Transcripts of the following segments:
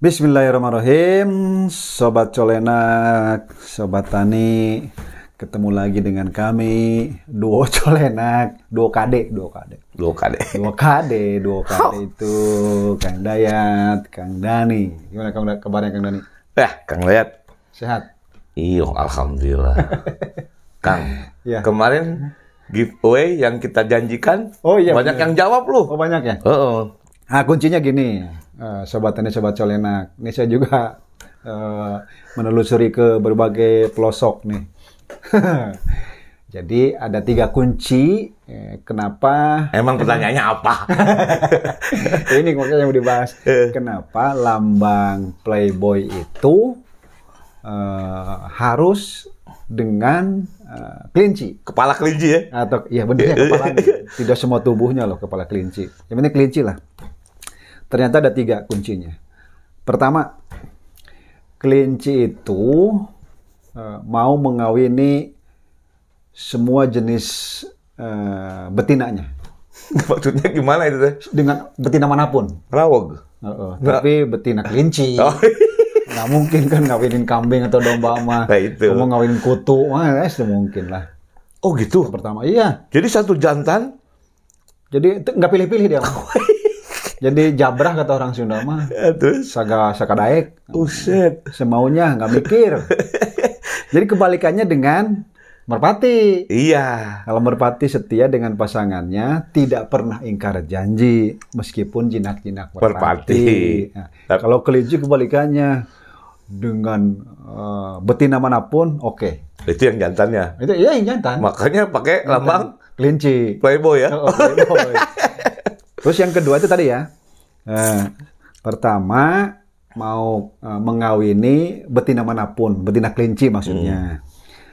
Bismillahirrahmanirrahim, Sobat Colenak, Sobat Tani, ketemu lagi dengan kami, Duo Colenak, Duo KD, Duo KD. Dua kali. Duo KD, Duo KD itu Kang Dayat, Kang Dani. Gimana Kang kabarnya Kang Dani? Eh, Kang lihat. Sehat? Iyo, alhamdulillah. Kang, Ya. kemarin giveaway yang kita janjikan, Oh, iya, banyak bener. yang jawab lu. Oh banyak ya? Heeh. Nah, kuncinya gini, eh, sobat tani, sobat colenak. Ini saya juga eh, menelusuri ke berbagai pelosok nih. Jadi ada tiga kunci. eh, kenapa? Emang pertanyaannya apa? Ini makanya yang dibahas. Kenapa lambang Playboy itu eh, harus dengan eh, kelinci? Kepala kelinci ya? atau iya benar ya kepalanya tidak semua tubuhnya loh kepala kelinci yang penting kelinci lah ternyata ada tiga kuncinya. Pertama kelinci itu eh, mau mengawini semua jenis eh, betinanya. Maksudnya gimana itu teh? dengan betina mana pun. Rawog. Heeh, tapi betina kelinci. Oh, nggak mungkin kan ngawinin kambing atau domba mah. Nah, itu. mau ngawinin kutu. Mah eh, mungkin lah. Oh gitu. pertama. Iya. Jadi satu jantan, Jadi nggak pilih-pilih dia. Jadi jabrah kata orang Sunda mah. ya, terus, Saga sakadaek. uset. Semaunya nggak mikir. Jadi kebalikannya dengan merpati. Iya. Kalau merpati setia dengan pasangannya, tidak pernah ingkar janji meskipun jinak-jinak merpati. Merpati. Nah, Tapi- kalau kelinci kebalikannya dengan eh, betina mana pun, oke. Itu yang jantannya. Itu iya yang jantan. Makanya pakai lambang kelinci. Playboy ya. Oh, Playboy. Terus yang kedua itu tadi ya. Eh, pertama mau eh, mengawini betina mana pun, betina kelinci maksudnya.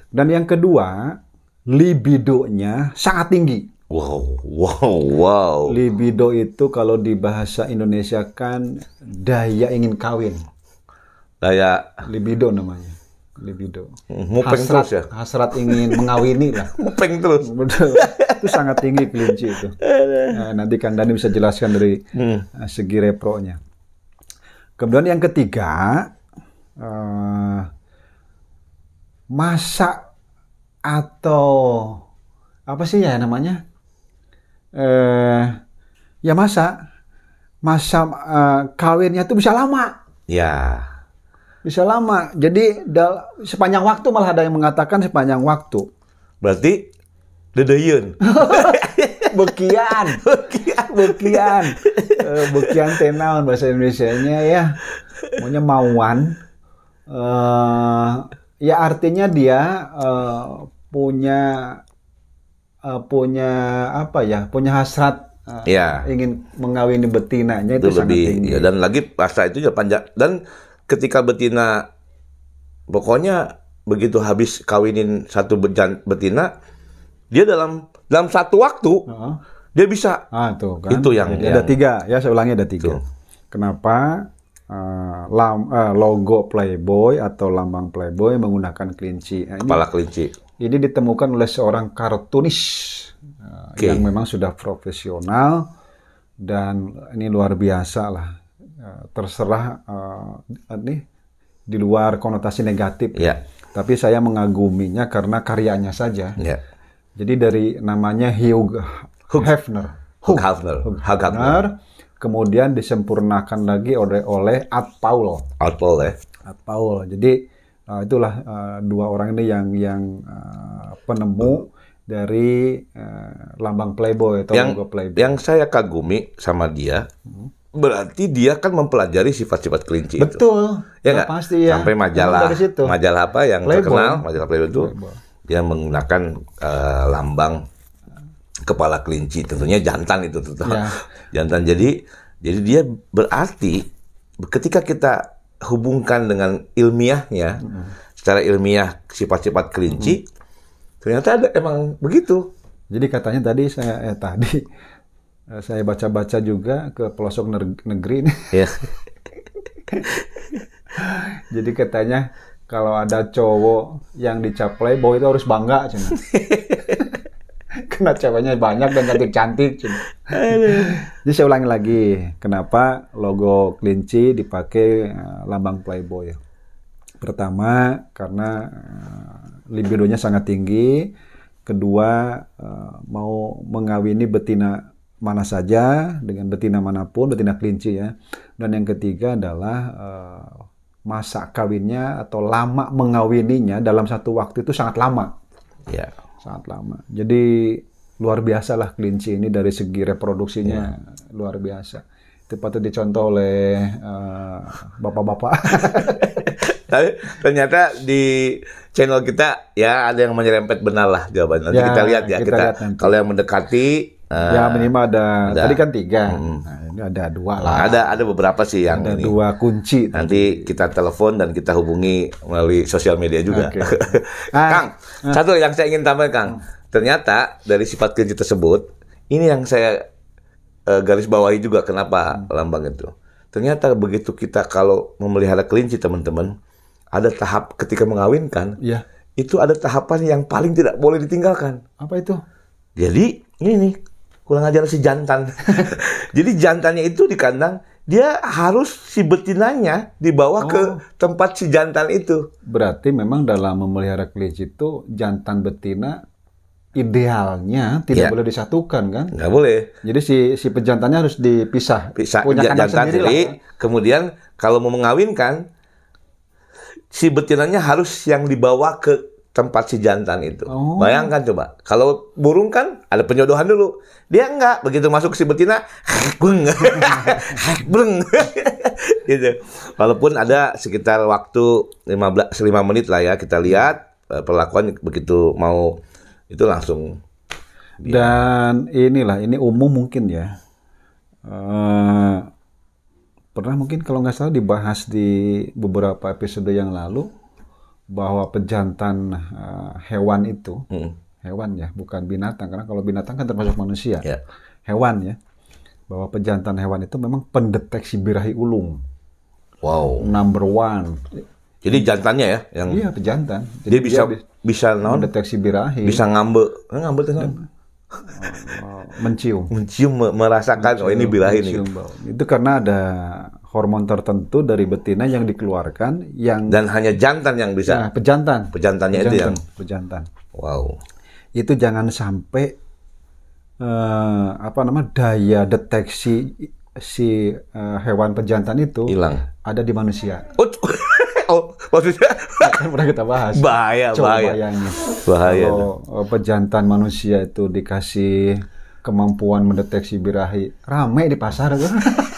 Dan yang kedua, libidonya sangat tinggi. Wow, wow, wow. Libido itu kalau di bahasa Indonesia kan daya ingin kawin. Kayak Libido namanya. Libido. mupeng Hasrat, terus ya. hasrat ingin mengawini lah. Mupeng terus. Betul. Itu sangat tinggi kelinci itu. Nah, nanti Kang Dani bisa jelaskan dari Hmm. eh, segi repronya. Kemudian yang ketiga, eh, masak atau apa sih ya namanya? Eh, ya masak. Masa eh, kawinnya tuh bisa lama Ya. bisa lama. Jadi dal- sepanjang waktu malah ada yang mengatakan sepanjang waktu. Berarti dedeyeun. Bekian, bekian, Eh, bekian tenaun bahasa Indonesianya ya. Maunya mauan. Eh, ya artinya dia eh, punya eh, punya apa ya? Punya hasrat eh, Ya. ingin mengawini betinanya itu, itu sangat lebih tinggi. ya, dan lagi pasca itu ya panjang dan ketika betina pokoknya begitu habis kawinin satu betina dia dalam dalam satu waktu Heeh. dia bisa Ah tuh kan. Itu yang- Jadi yang- ada tiga ya saya ulangi ada tiga. Tuh. Kenapa eh, lam- eh, logo Playboy atau lambang Playboy menggunakan kelinci? Nah, ini, kepala kelinci ini ditemukan oleh seorang kartunis eh, Oke. yang memang sudah profesional dan ini luar biasa lah. Eh, terserah eh, ini di luar konotasi negatif. ya Tapi saya mengaguminya karena karyanya saja. ya Jadi dari namanya Hugh Hefner. Hugh Hefner Hugh Hefner. Kemudian disempurnakan lagi oleh oleh Ad Paul. Outlaw ya Ad Paul. Jadi uh, itulah uh, dua orang ini yang yang uh, penemu dari uh, lambang Playboy atau yang logo Playboy. yang saya kagumi sama dia berarti dia kan mempelajari sifat-sifat kelinci itu Betul. ya nggak pasti ya. sampai majalah Dari situ. majalah apa yang Playboy. terkenal majalah Playboy itu Playboy. Dia menggunakan eh, lambang kepala kelinci. Tentunya jantan itu tentu Ya. jantan. Jadi jadi dia berarti ketika kita hubungkan dengan ilmiahnya secara ilmiah sifat-sifat kelinci ternyata ada emang begitu. Jadi katanya tadi saya eh tadi eh, saya baca-baca juga ke pelosok negeri ini. ya Jadi katanya kalau ada cowok yang dicap playboy itu harus bangga cina. Karena ceweknya banyak dan cantik-cantik. Jadi saya ulangi lagi, kenapa logo kelinci dipakai eh, lambang Playboy? Pertama, karena eh, libidonya sangat tinggi. Kedua, eh, mau mengawini betina mana saja dengan betina mana pun, betina kelinci ya. Dan yang ketiga adalah masa kawinnya atau lama mengawininya dalam satu waktu itu sangat lama Ya. sangat lama. Jadi luar biasa lah kelinci ini dari segi reproduksinya luar biasa. Itu patut dicontoh oleh eh, bapak-bapak. Tapi ternyata di channel kita ya ada yang menyerempet benar lah jawaban. Nanti Ya, kita lihat ya kita kita. nanti. Kalau yang mendekati eh, ya minimal ada, ada. tadi kan tiga, nah, ini ada dua lah. ada ada beberapa sih yang Ada ini. dua kunci. Nanti kita telepon dan kita hubungi melalui sosial media juga. Oke. Ah, Kang, satu yang saya ingin tambahkan, Kang. Ternyata dari sifat kelinci tersebut, ini yang saya eh, garis bawahi juga kenapa lambang itu. Ternyata begitu kita kalau memelihara kelinci, teman-teman, ada tahap ketika mengawinkan, Ya, itu ada tahapan yang paling tidak boleh ditinggalkan. apa itu? Jadi ini nih kurang ajar si jantan. Jadi jantannya itu di kandang dia harus si betinanya dibawa ke Oh. tempat si jantan itu. Berarti memang dalam memelihara kelinci itu jantan betina idealnya tidak Ya. boleh disatukan kan? Nggak boleh. Jadi si si pejantannya harus dipisah. Bisa punya jantan sendiri sendiri. Kemudian kalau mau mengawinkan si betinanya harus yang dibawa ke tempat si jantan itu. Oh. Bayangkan coba. Kalau burung kan ada penjodohan dulu. Dia enggak. Begitu masuk si betina, beng. beng. gitu. Walaupun ada sekitar waktu 15 5 menit lah ya kita lihat eh, perlakuan begitu mau itu langsung Dan inilah ini umum mungkin ya. Eh, pernah mungkin kalau nggak salah dibahas di beberapa episode yang lalu bahwa pejantan eh, hewan itu Hmm. hewan ya bukan binatang. Karena kalau binatang kan termasuk manusia. Ya. hewan ya. Bahwa pejantan hewan itu memang pendeteksi birahi ulung. Wow. number one. Jadi jantannya ya yang iya pejantan. Dia bisa bi- bisa non mendeteksi birahi. Bisa ngambe. Eh, ngambe itu non? eh, mencium. Mencium me- merasakan oh ini birahi nih. Mencium. Itu karena ada hormon tertentu dari betina yang dikeluarkan yang dan hanya jantan yang bisa nah, pejantan. pejantannya itu yang pejantan. wow Itu jangan sampai eh, apa nama daya deteksi si eh, hewan pejantan itu hilang ada di manusia. oh, oh maksudnya Kan pernah kita bahas. bahaya Coba bahaya bayangin. bahaya Kalau eh, pejantan manusia itu dikasih kemampuan mendeteksi birahi, rame di pasar tuh.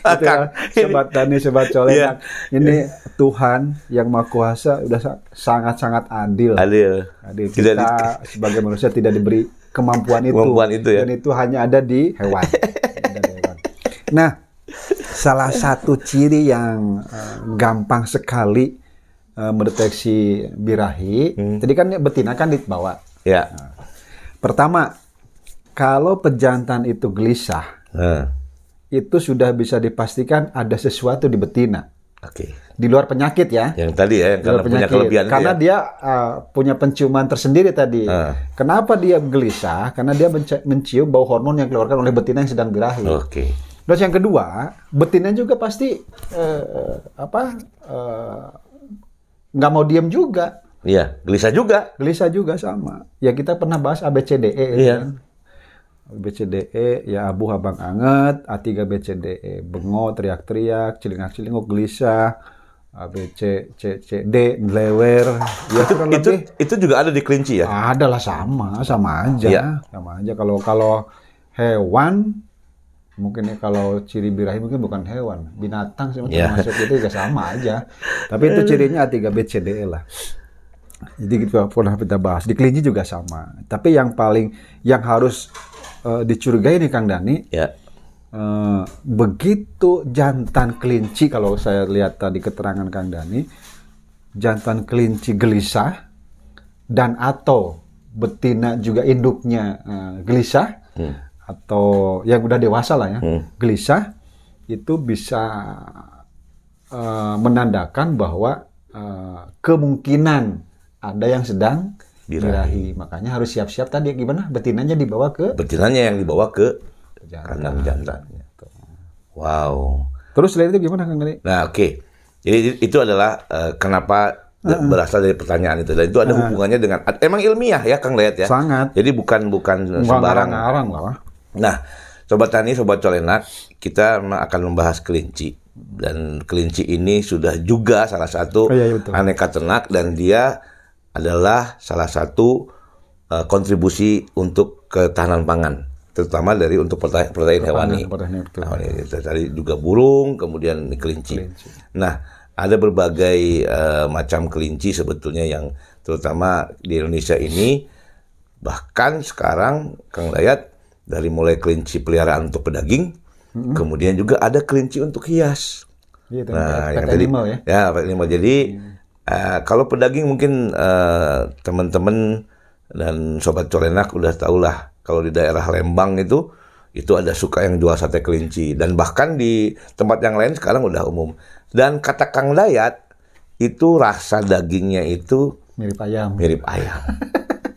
Itu ya, sobat Tani, sobat Colek. Iya. Ini Tuhan yang Maha Kuasa udah sa- sangat-sangat adil. adil Adil. Tidak Kita di- sebagai manusia tidak diberi kemampuan itu. Kemampuan itu ya. Dan itu hanya ada di hewan. Ada di hewan. Nah, salah satu ciri yang eh, gampang sekali eh, mendeteksi birahi, Hmm. tadi kan betina kan dibawa. ya Pertama, kalau pejantan itu gelisah, Nah, itu sudah bisa dipastikan ada sesuatu di betina. oke Di luar penyakit ya. yang tadi ya yang karena luar punya penyakit. kelebihan Karena ya. dia uh, punya penciuman tersendiri tadi. Ah. Kenapa dia gelisah? Karena dia menci- mencium bau hormon yang dikeluarkan oleh betina yang sedang birahi. oke Terus yang kedua, betina juga pasti eh, apa eh, nggak mau diam juga. iya gelisah juga Gelisah juga sama. Ya kita pernah bahas ABCDE. Iya. kan? ABCDE ya abu abang anget, A3 BCDE bengok, teriak-teriak, celingak-celinguk, gelisah, ABC C C D lewer. Ya kurang itu lebih itu juga ada di kelinci ya ada lah sama, sama aja. Iya. Sama aja kalau kalau hewan mungkin ya kalau ciri birahi mungkin bukan hewan, binatang sih Iya. termasuk itu juga sama aja. Tapi itu cirinya A3 BCDE lah. Jadi kita pernah kita bahas di kelinci juga sama. Tapi yang paling yang harus eh, dicurigai nih Kang Dani, ya. Eh, begitu jantan kelinci kalau saya lihat tadi keterangan Kang Dani, jantan kelinci gelisah dan atau betina juga induknya eh, gelisah atau yang udah dewasa lah ya, gelisah itu bisa eh, menandakan bahwa eh, kemungkinan ada yang sedang birahi. Makanya harus siap-siap tadi gimana? Betinanya dibawa ke Betinanya yang dibawa ke jantan. kandang jantannya. Wow. Terus selain itu gimana Kang? Nah, oke. Jadi itu adalah eh, kenapa de- berasal dari pertanyaan itu. Dan itu ada hubungannya dengan emang ilmiah ya Kang Dayat ya. Sangat. Jadi bukan bukan Nggak sembarang. ngarang-ngarang lah. Wah. Nah, sobat tani, sobat colenak, kita akan membahas kelinci dan kelinci ini sudah juga salah satu Oh, iya, iya, betul. aneka ternak dan dia adalah salah satu eh, kontribusi untuk ketahanan pangan, terutama dari untuk protein, protein hewani. Betul. Nah, kita cari juga burung, kemudian ini kelinci. Nah, ada berbagai eh, macam kelinci sebetulnya yang terutama di Indonesia ini bahkan sekarang Kang Dayat dari mulai kelinci peliharaan untuk pedaging, kemudian juga ada kelinci untuk hias. Iya, Nah, yang tadi animal ya. ya pet animal. Jadi eh, kalau pedaging mungkin eh, teman-teman dan sobat colenak udah tau lah kalau di daerah Lembang itu itu ada suka yang jual sate kelinci dan bahkan di tempat yang lain sekarang udah umum. Dan kata Kang Dayat itu rasa dagingnya itu Mirip ayam. mirip ayam.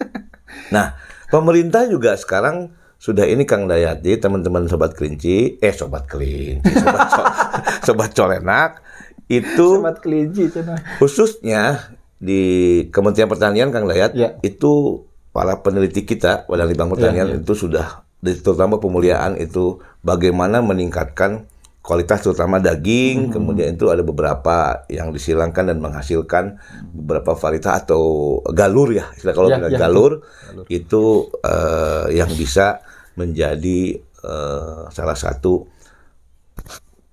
nah, pemerintah juga sekarang sudah ini Kang Dayat, jadi teman-teman sobat kelinci, eh sobat kelinci, sobat, co- sobat colenak itu kelinci khususnya di Kementerian Pertanian Kang Dayat Ya. itu para peneliti kita Badan Litbang Pertanian Ya, ya. itu sudah terutama pemuliaan itu bagaimana meningkatkan kualitas terutama daging Hmm. kemudian itu ada beberapa yang disilangkan dan menghasilkan beberapa varietas atau galur ya istilah kalau Ya, ya, galur itu eh, yang bisa menjadi eh, salah satu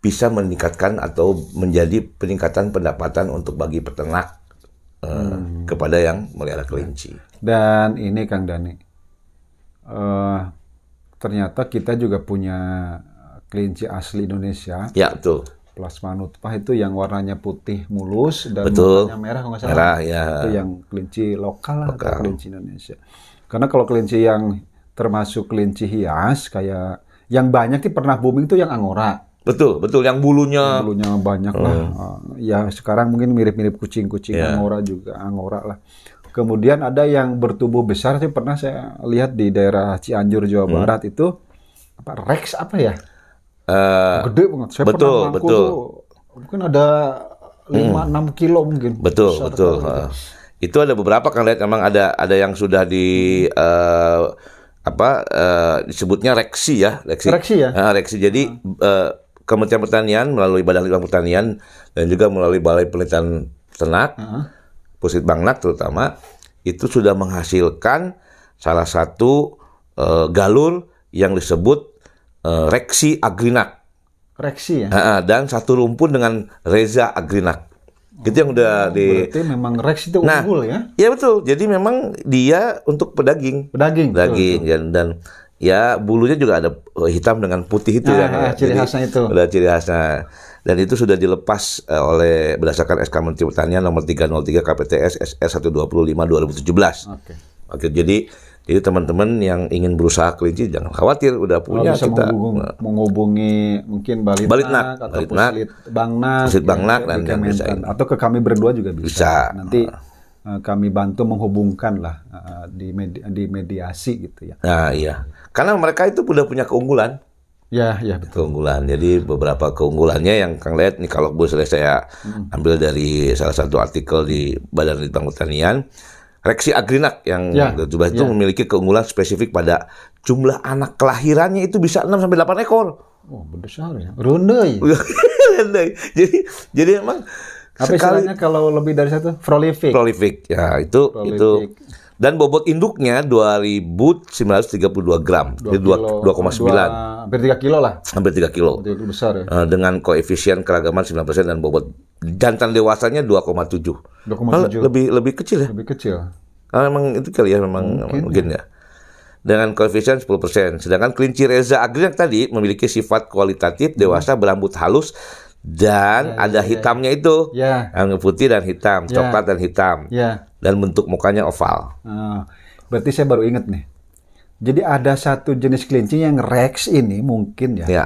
bisa meningkatkan atau menjadi peningkatan pendapatan untuk bagi peternak eh, Hmm. kepada yang melihara kelinci. Dan ini Kang Dani, eh, ternyata kita juga punya kelinci asli Indonesia, Ya betul, plasma nutpah itu yang warnanya putih mulus dan Betul. matanya merah kalau nggak salah. merah ya. Itu yang kelinci lokal lah, atau Lokal. kelinci Indonesia. Karena kalau kelinci yang termasuk kelinci hias kayak yang banyak sih pernah booming itu yang angora. Betul, betul yang bulunya Dulunya banyak lah. Uh, ya sekarang mungkin mirip-mirip kucing-kucing Ya. angora juga, angora lah. Kemudian ada yang bertubuh besar sih pernah saya lihat di daerah Cianjur Jawa Hmm. Barat itu apa Rex apa ya? eh, Gede banget. Saya betul, pernah betul. tuh, mungkin ada 5 6 kilo mungkin. betul, Besar betul. eh. itu ada beberapa kan lihat memang ada ada yang sudah di eh, apa eh, disebutnya reksi ya, reksi. Reksi ya? Ah, reksi. Jadi eh, Kementerian Pertanian melalui Badan Litbang Pertanian dan juga melalui Balai Penelitian Ternak Heeh. Pusit Bangnak terutama itu sudah menghasilkan salah satu eh, galur yang disebut eh, Reksi Agrinak Reksi ya. Ah, dan satu rumpun dengan Reza Agrinak itu yang udah di Berarti memang Rex itu Nah, unggul ya. ya betul jadi memang dia untuk pedaging Pedaging. betul. daging dan, dan ya bulunya juga ada eh, hitam dengan putih itu Ah, ya, ah, ya. ciri Jadi, khasnya itu. udah ciri khasnya dan itu sudah dilepas eh, oleh berdasarkan SK Menteri Pertanian nomor 303 KPTS SR 125 2017 Oke. Oke, jadi jadi teman-teman yang ingin berusaha kelinci jangan khawatir, udah Kalau punya bisa kita menghubung- menghubungi mungkin Balitnak, Balitnak, atau Balitnak, Puslit Bangnak, Puslit ya, Bangnak, di dan- dan bisa atau ke kami berdua juga bisa. Bisa. Nanti eh, kami bantu menghubungkan lah eh, di medi- di mediasi gitu ya. Nah, iya. Karena mereka itu udah punya keunggulan, Ya, ya betul. keunggulan. Jadi beberapa keunggulannya yang Kang lihat nih kalau boleh saya ambil dari salah satu artikel di Badan Litbang Pertanian, Reksi Agrinak yang Ya, itu ya. memiliki keunggulan spesifik pada jumlah anak kelahirannya itu bisa 6 sampai 8 ekor. Oh, besar ya. Runde. jadi jadi emang Apa sekali istilahnya kalau lebih dari satu? Prolific. prolific ya itu Prolific. itu dan bobot induknya 2932 gram jadi Kilo- 2,9 dua- Hampir 3 kilo lah. hampir 3 kilo Itu besar ya. Eh, dengan koefisien keragaman 9% dan bobot jantan dewasanya 2,7 Malah 2,7. lebih lebih kecil ya Lebih kecil. Ah, memang itu kali ya memang mungkin, mungkin ya dengan koefisien 10%. Sedangkan kelinci Reza Agriak tadi memiliki sifat kualitatif dewasa berambut halus dan ada hitamnya itu. Ya. Yang putih dan hitam, Ya. coklat dan hitam. Ya. Dan bentuk mukanya oval. Ah, berarti saya baru ingat nih. Jadi ada satu jenis kelinci yang Rex ini mungkin ya, Ya.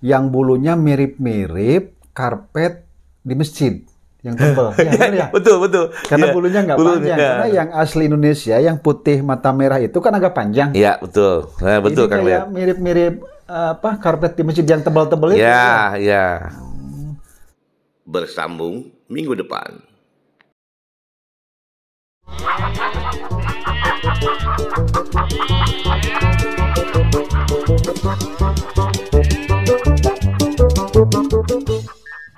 yang bulunya mirip-mirip karpet di masjid. yang tebal. ya, ya? betul betul. Karena Iya, bulunya nggak bulunya. panjang. Karena yang asli Indonesia, yang putih mata merah itu kan agak panjang. Iya betul. Nah, betul Ini Kang mirip-mirip eh, apa karpet di masjid yang tebal-tebal itu. Ya ya. Bersambung minggu depan.